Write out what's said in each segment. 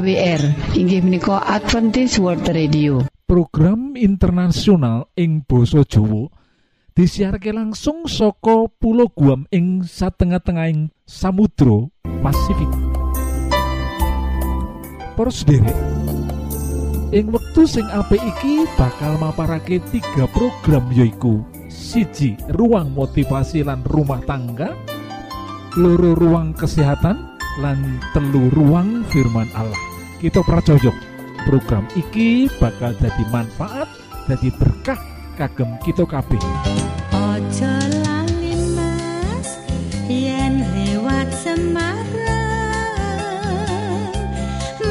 AWR inggih menika Adventist World Radio. Program internasional ing Boso Jowo disiharke langsung soko pulau Guam ing satengah-tengahing Samudro Pasifik. Derek ing wektu sing apik iki bakal maparake tiga program yoiku siji ruang motivasi lan rumah tangga loro ruang kesehatan lan telu ruang firman Allah kita pracojok program iki bakal jadi manfaat jadi berkah kagem kita kabeh. Ojo lali mas yen lewat Semarang.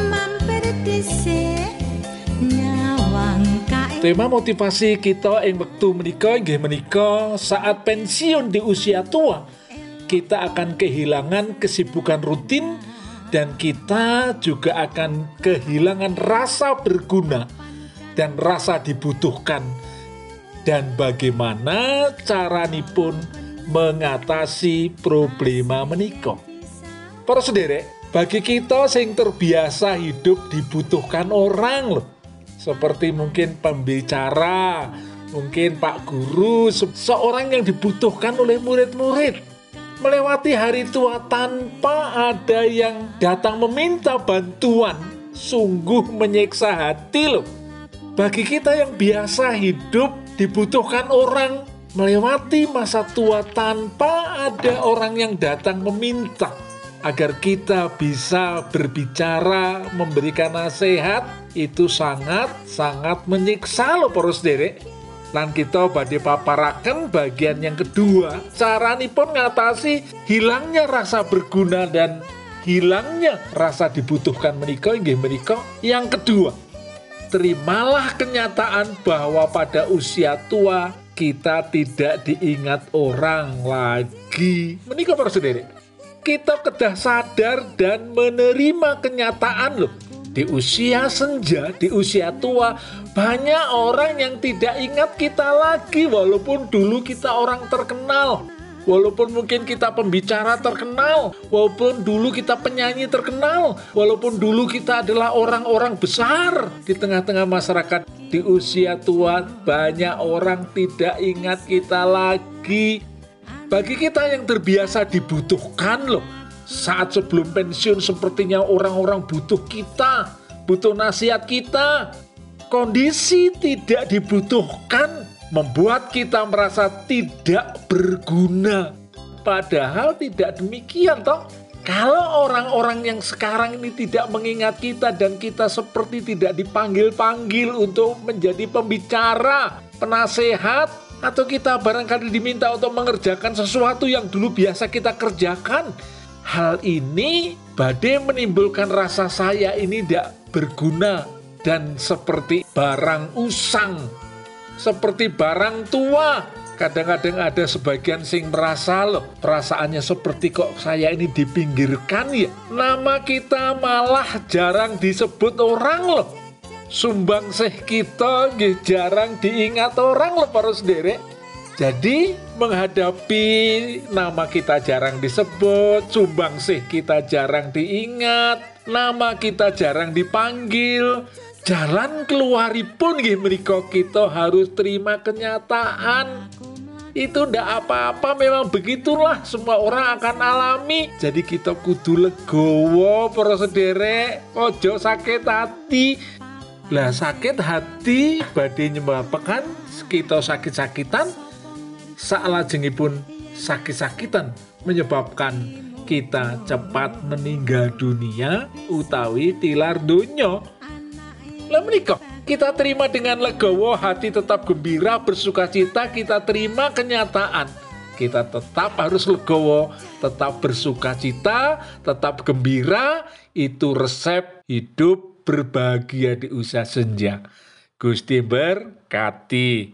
Mampir dhisik nyawang kae tema motivasi kita ing wektu menika inggih menika saat pensiun di usia tua kita akan kehilangan kesibukan rutin dan kita juga akan kehilangan rasa berguna dan rasa dibutuhkan dan bagaimana caranipun mengatasi problema menika. Para sederek, bagi kita sing terbiasa hidup dibutuhkan orang loh. Seperti mungkin pembicara, mungkin Pak Guru, se- seorang yang dibutuhkan oleh murid-murid. Melewati hari tua tanpa ada yang datang meminta bantuan, sungguh menyiksa hati loh. Bagi kita yang biasa hidup dibutuhkan orang melewati masa tua tanpa ada orang yang datang meminta agar kita bisa berbicara, memberikan nasihat itu sangat sangat menyiksa loh para sederek. Lan kita badhe paparaken bagian yang kedua, caranipun ngatasi hilangnya rasa berguna dan hilangnya rasa dibutuhkan menika inggih menika yang kedua terimalah kenyataan bahwa pada usia tua kita tidak diingat orang lagi. Menikah para sendiri. Kita kedah sadar dan menerima kenyataan loh. Di usia senja, di usia tua, banyak orang yang tidak ingat kita lagi walaupun dulu kita orang terkenal. Walaupun mungkin kita pembicara terkenal, walaupun dulu kita penyanyi terkenal, walaupun dulu kita adalah orang-orang besar di tengah-tengah masyarakat, di usia tua banyak orang tidak ingat kita lagi. Bagi kita yang terbiasa dibutuhkan loh, saat sebelum pensiun sepertinya orang-orang butuh kita, butuh nasihat kita. Kondisi tidak dibutuhkan membuat kita merasa tidak berguna. Padahal tidak demikian toh. Kalau orang-orang yang sekarang ini tidak mengingat kita dan kita seperti tidak dipanggil-panggil untuk menjadi pembicara, penasehat, atau kita barangkali diminta untuk mengerjakan sesuatu yang dulu biasa kita kerjakan. Hal ini badai menimbulkan rasa saya ini tidak berguna dan seperti barang usang seperti barang tua. Kadang-kadang ada sebagian sing merasa loh, perasaannya seperti kok saya ini dipinggirkan ya. Nama kita malah jarang disebut orang loh. Sumbang sih kita jarang diingat orang loh para sendiri. Jadi menghadapi nama kita jarang disebut, sumbang sih kita jarang diingat, nama kita jarang dipanggil, jalan keluaripun nggih menika kita harus terima kenyataan. Itu ndak apa-apa memang begitulah semua orang akan alami. Jadi kita kudu legowo para sederek ojo sakit hati. Lah sakit hati badhe nyebabkan kita sakit-sakitan pun sakit-sakitan menyebabkan kita cepat meninggal dunia utawi tilar dunia lah menikah kita terima dengan legowo hati tetap gembira bersuka cita kita terima kenyataan. Kita tetap harus legowo tetap bersuka cita tetap gembira itu resep hidup berbahagia di usia senja. Gusti berkati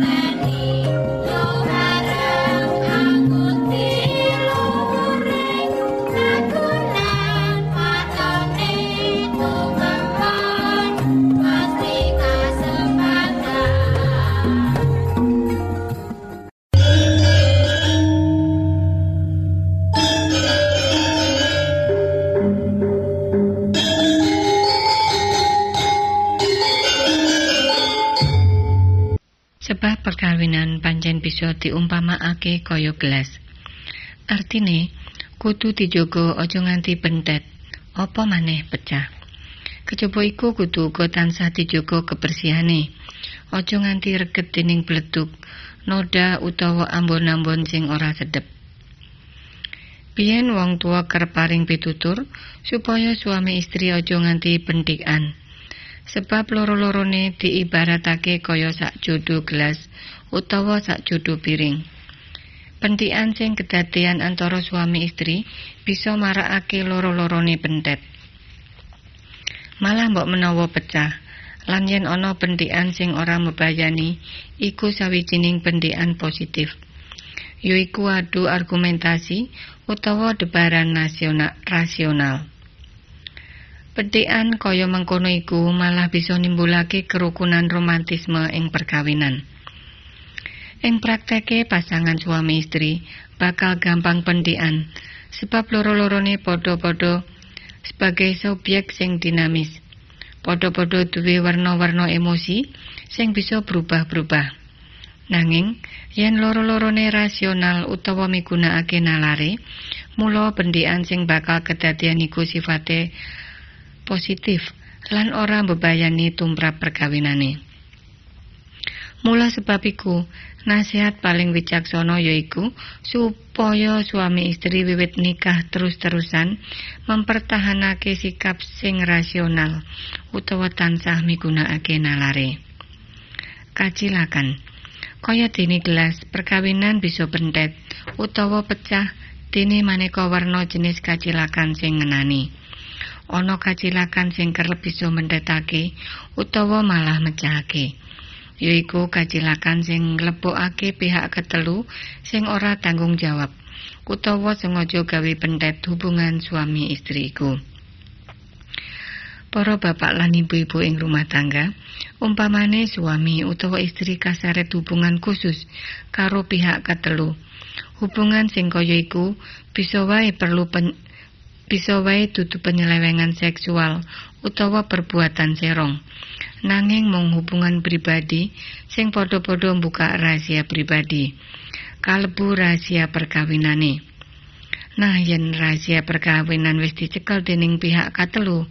Perkawinan pancen bisa diumpamakake kaya gelas. Artine kudu dijogo aja nganti pentet, apa maneh pecah. Kejaba iku kudu uga tansah dijogo kebersihane. Aja nganti reget dening bledug, noda utawa ambon-ambon sing ora sedep. Biyen wong tua kerep paring pitutur supaya suami istri aja nganti pendikan. Sebab loro-lorone diibaratake kaya sak jodo gelas utawa sak jodo piring. Pentikan sing kedadean antara suami istri bisa marakake loro-lorone pentet. Malah mbok menawa pecah, lan yen ana pentikan sing ora mebayani, iku sawijining pentikan positif. Yaiku adu argumentasi utawa debaran nasional rasional. Petikan kaya mengkono iku malah bisa nimbulake kerukunan romantisme ing perkawinan. Ing prakteke pasangan suami istri bakal gampang pendian sebab loro-lorone padha-padha sebagai subjek sing dinamis. Padha-padha duwe warna-warna emosi sing bisa berubah-berubah. Nanging yen loro-lorone rasional utawa migunakake nalare, mula pendian sing bakal kedadian iku sifate positif lan ora mbebayani tumrap perkawinane. Mula sebab iku, nasihat paling wicaksana yaiku supaya suami istri wiwit nikah terus-terusan mempertahanake sikap sing rasional utawa tansah migunakake nalare. Kacilakan. Kaya dene gelas, perkawinan bisa bentet utawa pecah dene maneka warna jenis kacilakan sing ngenani. Ana kacilakan sing kerep bisa mendhetake utawa malah mecahake yaiku kacilakan sing nglebokake pihak ketelu sing ora tanggung jawab utawa sengaja gawe pendet hubungan suami istri iku Para bapak lan ibu-ibu ing rumah tangga, umpamane suami utawa istri kasaret hubungan khusus karo pihak ketelu. Hubungan sing kaya iku bisa wae perlu pen bisa wae dudu penyelewengan seksual utawa perbuatan serong. Nanging mung hubungan pribadi sing padha-padha mbuka rahasia pribadi. Kalebu rahasia perkawinane. Nah, yen rahasia perkawinan wis dicekel dening pihak katelu,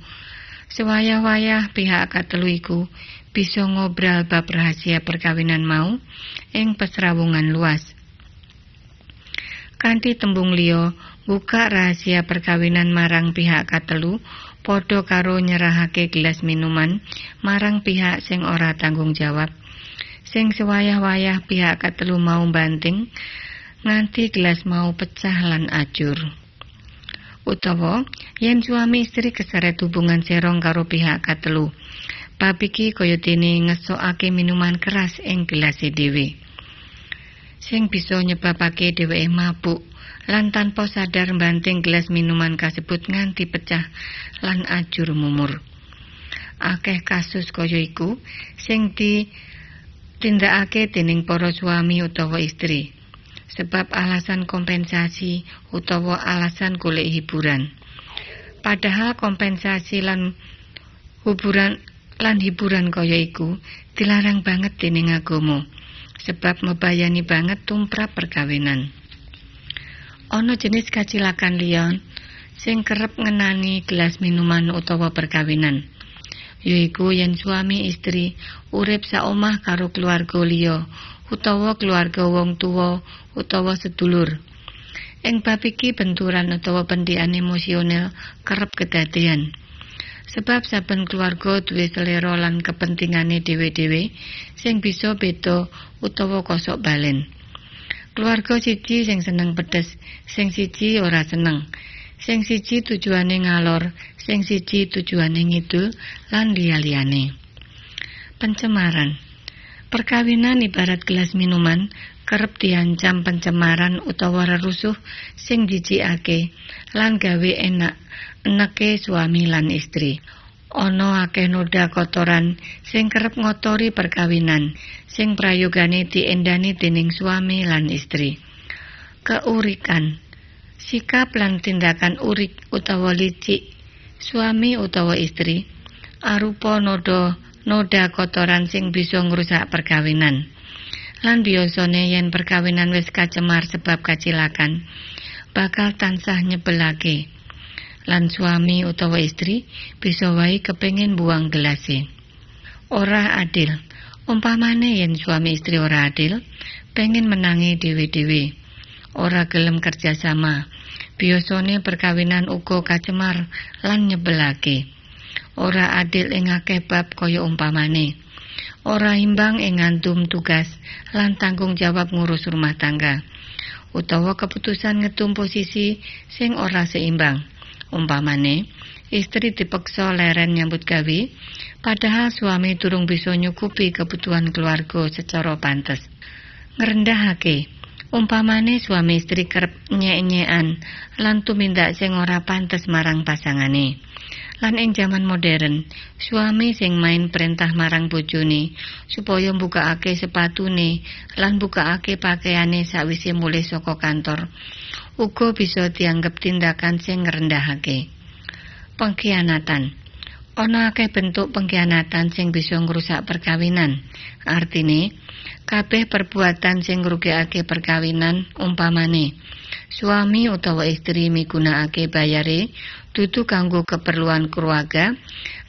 sewayah-wayah pihak katelu iku bisa ngobrol bab rahasia perkawinan mau ing pesrawungan luas. Kanthi tembung liya, buka rahasia perkawinan marang pihak katelu padha karo nyerahake gelas minuman marang pihak sing ora tanggung jawab. Sing sewayah-wayah pihak katelu mau banting nganti gelas mau pecah lan ajur. Utawa yen suami istri keseret hubungan serong karo pihak katelu. Bab iki kaya ngesokake minuman keras ing gelas dhewe. Sing bisa nyebabake dheweke mabuk lan tanpa sadar banting gelas minuman kasebut nganti pecah lan ajur mumur. Akeh kasus kaya iku sing ditindakake dening para suami utawa istri sebab alasan kompensasi utawa alasan golek hiburan. Padahal kompensasi lan hiburan lan hiburan kaya iku dilarang banget dening agama sebab mebayani banget tumprap perkawinan. Ana jenis kacilakan liyon sing kerep ngenani gelas minuman utawa perkawinan. Yaiku yen suami istri urip saomah karo keluarga liya utawa keluarga wong tuwa utawa sedulur. Ing bab iki benturan utawa pendian emosional kerep kedadean. Sebab saben keluarga duwe selera lan kepentingane dhewe-dhewe sing bisa beda utawa kosok balen. Keluarga siji sing seneng pedes, sing siji ora seneng. Sing siji tujuane ngalor, sing siji tujuane ngidul lan liya-liyane. Pencemaran Perkawinan ibarat gelas minuman kerep diancam pencemaran utawa rerusuh sing jijikake lan gawe enak eneke suami lan istri. Ana akeh noda kotoran sing kerep ngotori perkawinan sing prayogane diendani dening suami lan istri. Keurikan sikap lan tindakan urik utawa licik suami utawa istri arupa noda noda kotoran sing bisa ngrusak perkawinan. Lan biasane yen perkawinan wis kacemar sebab kacilakan, bakal tansah nyebelake. Lan suami utawa istri bisa wae kepengin buang gelase. Ora adil. Umpamane yen suami istri ora adil, pengen menangi dewe-dewe. Ora gelem kerja sama. Biasane perkawinan uga kacemar lan nyebelake. Ora adil ing akeh bab kaya umpamane. Ora imbang ing ngantum tugas lan tanggung jawab ngurus rumah tangga. Utawa keputusan ngetum posisi sing ora seimbang. Umpamane, istri dipeksa leren nyambut gawe, padahal suami durung bisa nyukupi kebutuhan keluarga secara pantes. Ngerendahake, umpamane suami istri kerep nyek-nyekan lan tumindak sing ora pantes marang pasangane. Lan ing jaman modern, suami sing main perintah marang bojone supaya mbukakake sepatune lan mbukakake pakaiane sawise mulih saka kantor. Uga bisa dianggep tindakan sing ngrendahake. Pengkhianatan. Ana akeh bentuk pengkhianatan sing bisa ngrusak perkawinan. Artine, kabeh perbuatan sing ngrugikake perkawinan umpamane suami utawa istri migunakake bayare dudu kanggo keperluan keluarga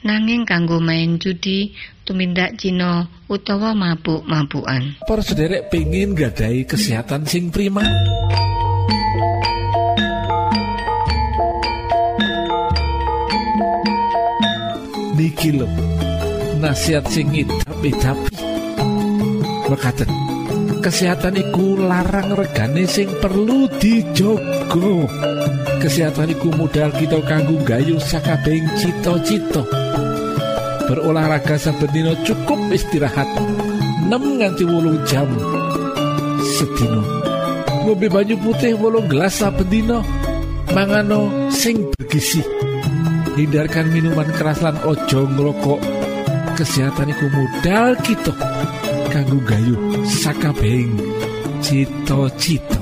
nanging kanggo main judi tumindak Cina utawa mabuk-mabukan. Para sederek pengin gadai kesehatan sing prima. Niki nasihat sing idap-idapi. Mekaten, kesehatan iku larang regane sing perlu dijogo. Kesehatan iku modal kita kanggo gayuh sakabehing cita-cita. Berolahraga saben dina cukup istirahat 6 nganti 8 jam sedina. Ngombe banyu putih 8 gelas saben dina. Mangano sing bergizi. Hindarkan minuman keras lan ojo ngrokok. Kesehatan iku modal kita kanggo gayuh sakabehing cita-cita.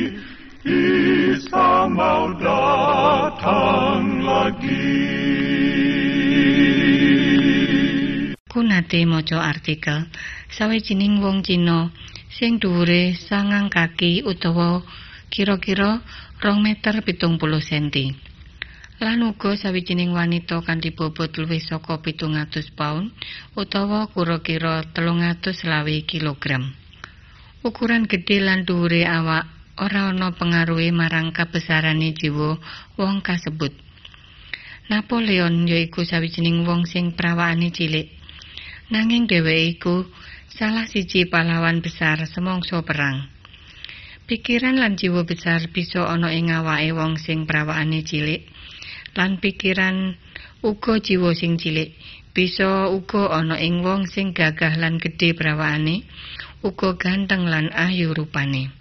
Isa mau datang lagi. Kunate maca artikel sawijining wong Cina sing dhuwure sangang kaki utawa kira-kira rong meter pitung puluh senti. Lan uga sawijining wanita kanthi bobot luwih saka pitung atus pound utawa kira-kira telung atus selawe kilogram. Ukuran gedhe lan dhuwure awak ora ana pengaruhe marang kabesarane jiwa wong kasebut. Napoleon yaiku sawijining wong sing prawakane cilik. Nanging dheweke iku salah siji pahlawan besar semongso perang. Pikiran lan jiwa besar bisa ana ing awake wong sing prawakane cilik. Lan pikiran uga jiwa sing cilik bisa uga ana ing wong sing gagah lan gedhe prawakane, uga ganteng lan ayu rupane.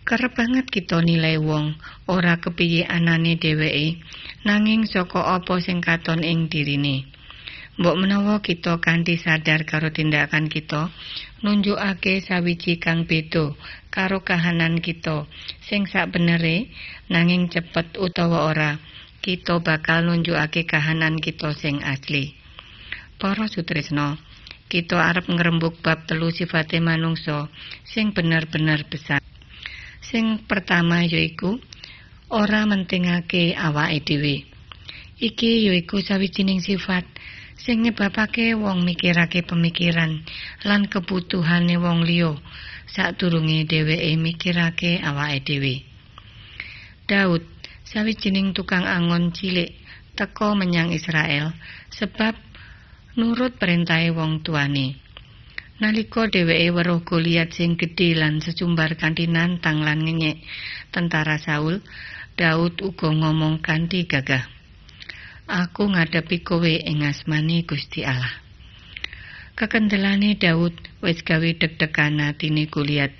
Kerep banget kita nilai wong ora kepiye anane dheweke, nanging saka apa sing katon ing dirine. Mbok menawa kita kanthi sadar karo tindakan kita, nunjukake sawiji kang beda karo kahanan kita sing sakbenere nanging cepet utawa ora kita bakal nunjukake kahanan kita sing asli. Para sutresna, kita arep ngrembug bab telu sifate manungsa sing bener-bener besar. Sing pertama yaiku ora mentingake awake dhewe. Iki yaiku sawijining sifat sing nyebabake wong mikirake pemikiran lan kebutuhane wong liya sadurunge dheweke mikirake awake dhewe. Daud sawijining tukang angon cilik teka menyang Israel sebab nurut perintahe wong tuane. Nalika dheweke weruh Goliat sing gedhe lan secumbar kanthi nantang lan ngenyek tentara Saul, Daud uga ngomong kanthi gagah. Aku ngadepi kowe ing asmane Gusti Allah. Kekendelane Daud wis gawe deg-degan atine Goliat.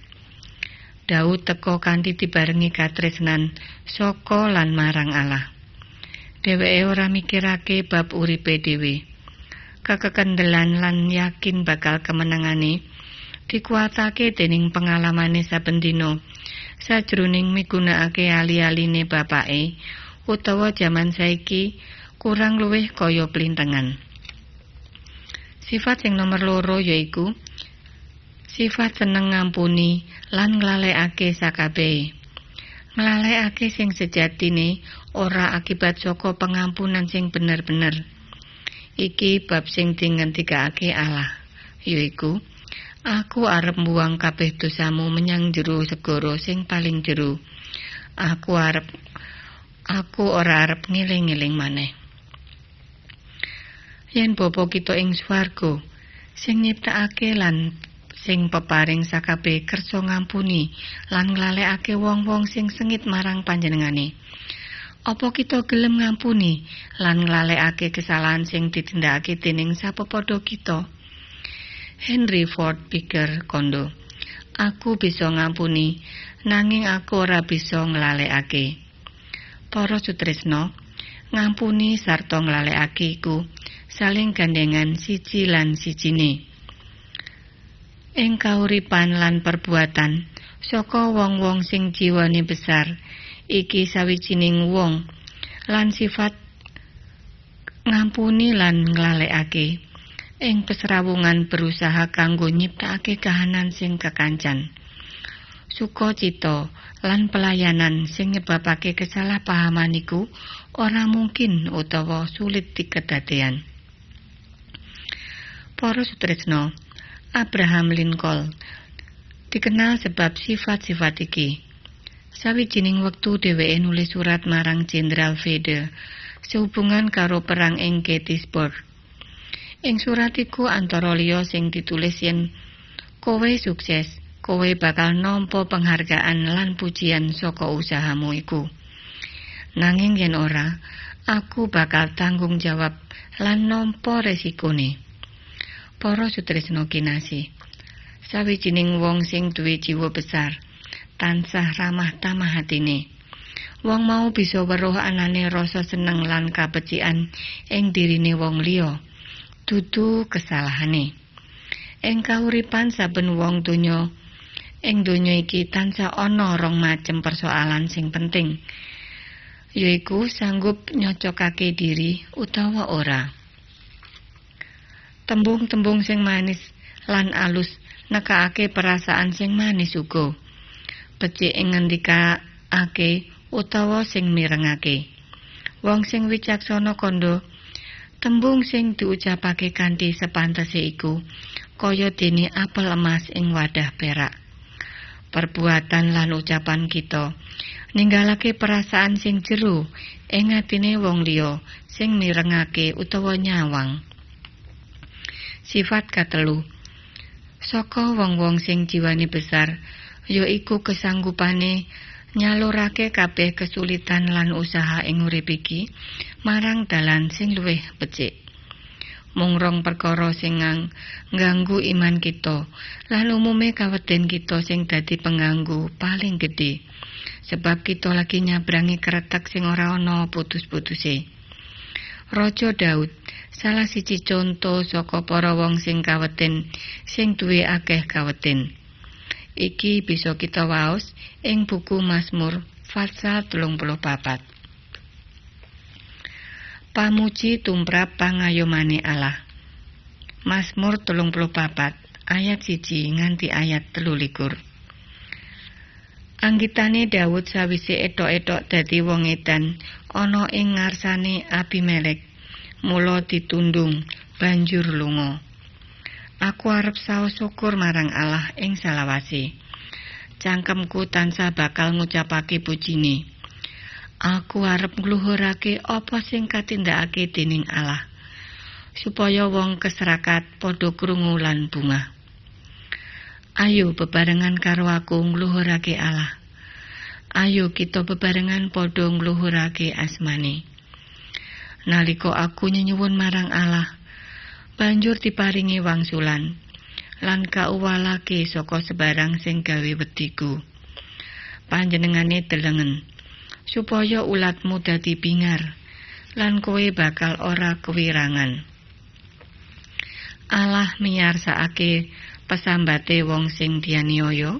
Daud teka kanthi dibarengi katresnan saka lan marang Allah. Dheweke ora mikirake bab uripe dhewe. Kekekendelan lan yakin bakal kemenangane dikuatake dening pengalamane saben dina sajroning migunakake ali-aline bapake utawa jaman saiki kurang luwih kaya plintengan. Sifat sing nomor loro yaiku sifat seneng ngampuni lan nglalekake sakabehe. Nglalekake sing sejatine ora akibat saka pengampunan sing bener-bener. Iki bab sing dingentikake Allah, yaiku Aku arep mbuang kabeh dosamu menyang jero segara sing paling jero. Aku arep aku ora arep ngiling-ngiling maneh. Yen bapa kita ing swarga sing nyiptakake lan sing peparing sakabeh kersa ngampuni lan nglalekake wong-wong sing sengit marang panjenengane. Apa kita gelem ngampuni lan nglalekake kesalahan sing ditindakake dening sapepadha kita? Henry Ford pikir kondo. Aku bisa ngampuni, nanging aku ora bisa nglalekake. Para sutresna, ngampuni sarta nglalekake iku saling gandengan siji lan sijine. Ing kauripan lan perbuatan saka wong-wong sing jiwane besar, iki sawijining wong lan sifat ngampuni lan nglalekake. ing pesrawungan berusaha kanggo nyiptakake kahanan sing kekancan. Sukacita lan pelayanan sing nyebabake kesalahpahaman iku ora mungkin utawa sulit dikedadean. Para sutresna, Abraham Lincoln dikenal sebab sifat-sifat iki. Sawijining wektu dheweke nulis surat marang Jenderal Vedder sehubungan karo perang ing Gettysburg. Ing surat iku antara liya sing ditulis yen kowe sukses, kowe bakal nampa penghargaan lan pujian saka usahamu iku. Nanging yen ora, aku bakal tanggung jawab lan nampa resikone. Para sutresna kinasih. Sawijining wong sing duwe jiwa besar, tansah ramah tamah hatine. Wong mau bisa weruh anane rasa seneng lan kabecikan ing dirine wong liya. dudu kesalahane. Ing kauripan saben wong donya ing donya iki tansah ana rong macem persoalan sing penting. Yaiku sanggup nyocokake diri utawa ora. Tembung-tembung sing manis lan alus nekakake perasaan sing manis uga. Becik ing ngendikake utawa sing mirengake. Wong sing wicaksana kandha Tembung sing diucapake kanthi sepantese iku kaya dene apel emas ing wadah perak. perbuatan lan ucapan kita ninggalake perasaan sing jero ing atine wong liya sing mirengake utawa nyawang sifat katelu saka wong-wong sing jiwane besar ya iku kesanggupane nyalurake kabeh kesulitan lan usaha ing urip iki marang dalan sing luwih becik. Mung rong perkara sing ngganggu iman kita lan umume kaweden kita sing dadi pengganggu paling gedhe sebab kita lagi nyabrangi keretak sing ora ana putus-putuse Raja Daud salah siji conto saka para wong sing kaweden sing duwe akeh kaweden Iki bisa kita waos ing buku Mazmur pasal 34. Pamuji tumrap pangayomane Allah. Mazmur 34 ayat siji nganti ayat telulikur. Anggitane Daud sawise etok-etok dadi wong edan ana ing ngarsane Abimelek. Mula ditundung banjur lunga. Aku arep saos syukur marang Allah ing salawase. Cangkemku tansah bakal ngucapake pujine. Aku arep ngluhurake apa sing katindakake dening Allah. Supaya wong keserakat padha krungu lan. Ayo bebarengan karo aku ngluhurake Allah. Ayo kita bebarengan padha ngluhurake asmane. Nalika aku nyenyuwun marang Allah, banjur diparingi wangsulan lan kauwalake saka sebarang sing gawe wediku. Panjenengane delengen supaya ulatmu dadi bingar lan kowe bakal ora kewirangan. Allah miyarsakake pesambate wong sing dianiaya.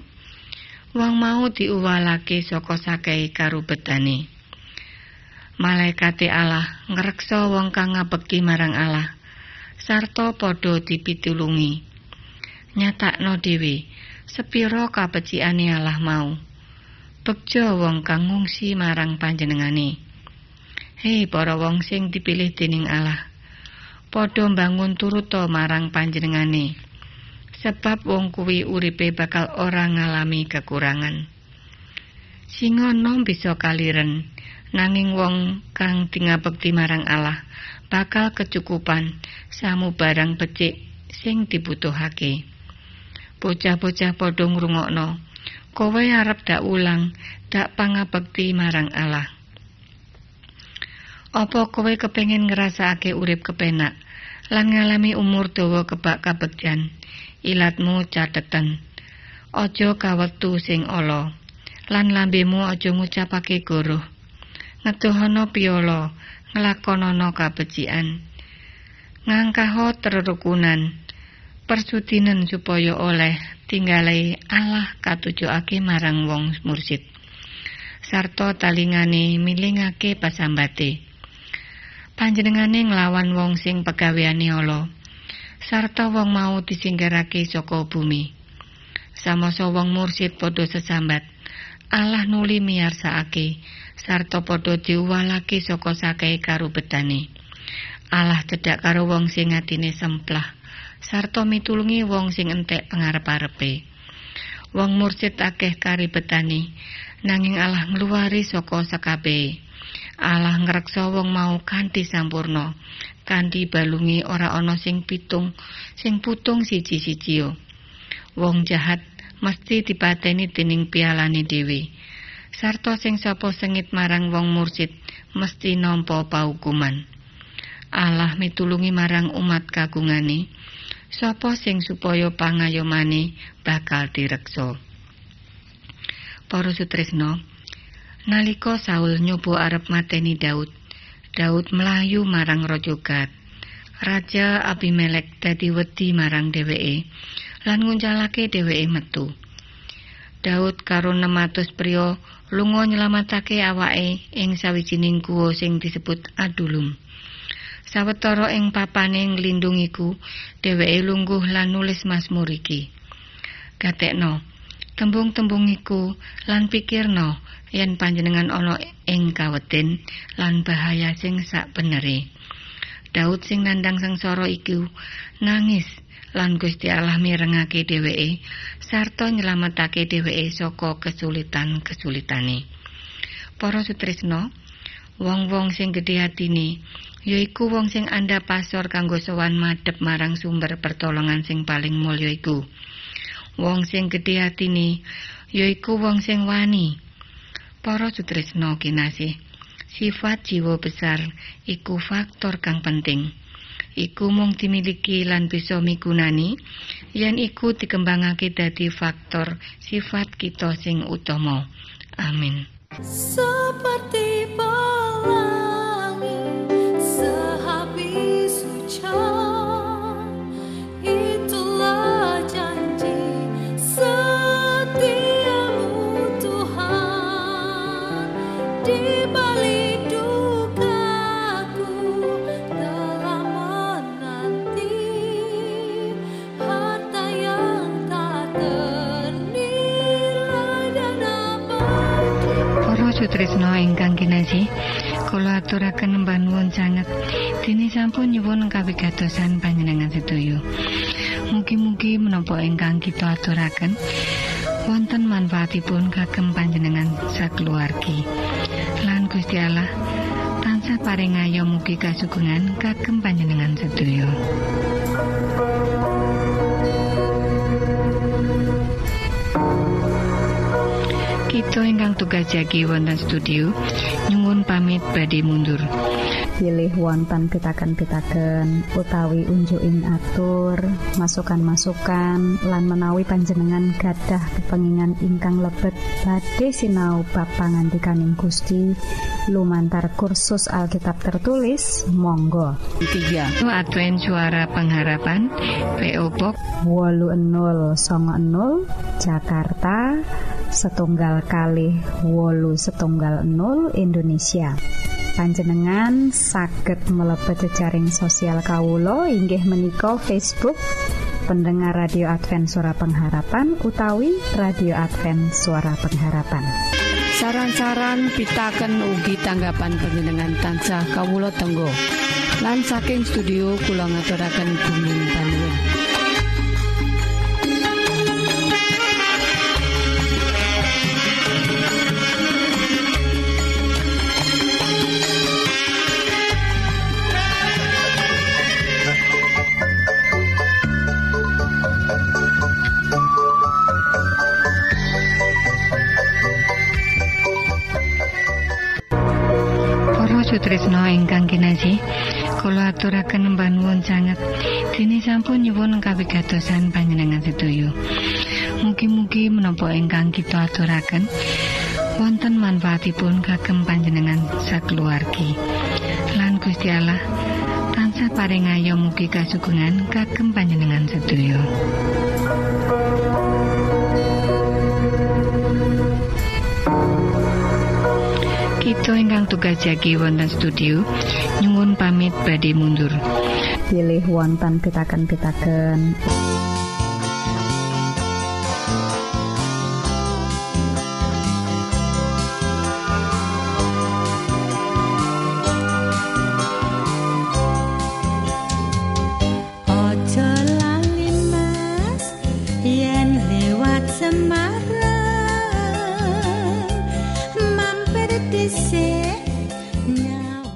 Wong mau diuwalake saka sakehe karubetane malaikate Allah ngreksa wong kang ngabekti marang Allah sarta padha dipitulungi. Nyatakno dhewe sepira kabeciane Allah mau. Bekja wong kang ngungsi marang panjenengane. Hei para wong sing dipilih dening Allah. Padha mbangun turuta marang panjenengane. Sebab wong kuwi uripe bakal ora ngalami kekurangan. Singa nom bisa kaliren, nanging wong kang dingabekti marang Allah bakal kecukupan samu barang becik sing dibutuhake. Bocah-bocah padha ngrungokno. Kowe arep dak ulang, dak pangabekti marang Allah. Apa kowe kepengin ngrasakake urip kepenak lan ngalami umur dawa kebak kabegjan? Ilatmu cateten. Aja kawetu sing ala lan lambemu aja ngucapake goroh. Ngedohana piyala nglakonana kabecikan. Ngangkaho terukunan persudinen supaya oleh tinggale Allah katujokake marang wong mursid. Sarta talingane milingake pasambate. Panjenengane nglawan wong sing pegaweane ala. Sarta wong mau disinggarake saka bumi. Samasa wong mursid padha sesambat Allah nuli miyarsakake sarta padha diuwalake saka sakehe karubetane. Allah cedhak karo wong sing atine semplah, sarta mitulungi wong sing entek pangarep-arepe. Wong mursid akeh karibetane, nanging Allah ngluwari saka sakabehe. Allah ngreksa wong mau kanthi sampurna, kanthi balungi ora ana sing pitung, sing putung siji-siji. Wong jahat mesti dipateni dening pialane dhewe. Sarta sing sapa sengit marang wong mursid mesti nampa paukuman. Allah mitulungi marang umat kagungane, sapa sing supaya pangayomane bakal direksa. Para sutresna, nalika Saul nyoba arep mateni Daud, Daud melayu marang Raja Gad. Raja Abimelek dadi wedi marang dheweke lan nguncalake dheweke metu. Daud karo 600 priya lunga nyelamatake awake ing sawijining guwa sing disebut Adulum. Sawetara ing papane nglindungiku, dheweke lungguh lan nulis Mazmur iki. Gatekno, tembung-tembung iku lan pikirno yen panjenengan ana ing kaweden lan bahaya sing sak. Daud sing nandang sengsara iku nangis lan Gusti Allah mirengake dheweke sarta nyelametake dheweke saka kesulitan-kesulitane. Para sutresna, wong-wong sing gedhe atine yaiku wong sing anda pasor kanggo sowan madhep marang sumber pertolongan sing paling mulya iku. Wong sing gedhe atine yaiku wong sing wani. Para sutresna kinasih, sifat jiwa besar iku faktor kang penting. Iku mung dimiliki lan bisa migunani yen iku dikembangake dadi faktor sifat kita sing utama. Amin. Seperti aturaken mbah nuwun sanget dene sampun nyuwun kawigatosan panjenengan sedaya. Mugi-mugi menapa ingkang kita aturaken wonten manfaatipun kagem panjenengan sakeluargi. Lan Gusti Allah tansah paring ayo mugi kasugengan kagem panjenengan sedaya. Kita ingkang tugas jagi wonten studio nyuwun pamit badhe mundur. pilih wonten pitaken-pitaken utawi unjuking atur masukan-masukan lan menawi panjenengan gadah kepengingan ingkang lebet badhe sinau bab pangantikaning Gusti. Lumantar kursus Alkitab tertulis monggo. 3 Advent Suara Pengharapan PO Box 8090 Jakarta setunggal kali wolu setunggal 0 Indonesia. Panjenengan saged mlebet jejaring sosial kawulo inggih menika Facebook pendengar radio Advent suara pengharapan utawi radio Advent suara pengharapan. Saran-saran pitaken ugi tanggapan panjenengan tansah kawula tenggo. Lan saking studio kula ngaturaken bumi panuwun kula aturaken mbah nuwun sanget dene sampun nyuwun kawigatosan panjenengan sedaya. Mugi-mugi menapa ingkang kita aturaken wonten manfaatipun kagem panjenengan sakeluargi. Lan Gusti Allah tansah paring ayo mugi kasugengan kagem panjenengan sedaya. Kita ingkang tugas jagi wonten studio pamit badhe mundur. pilih wonten pitaken-pitaken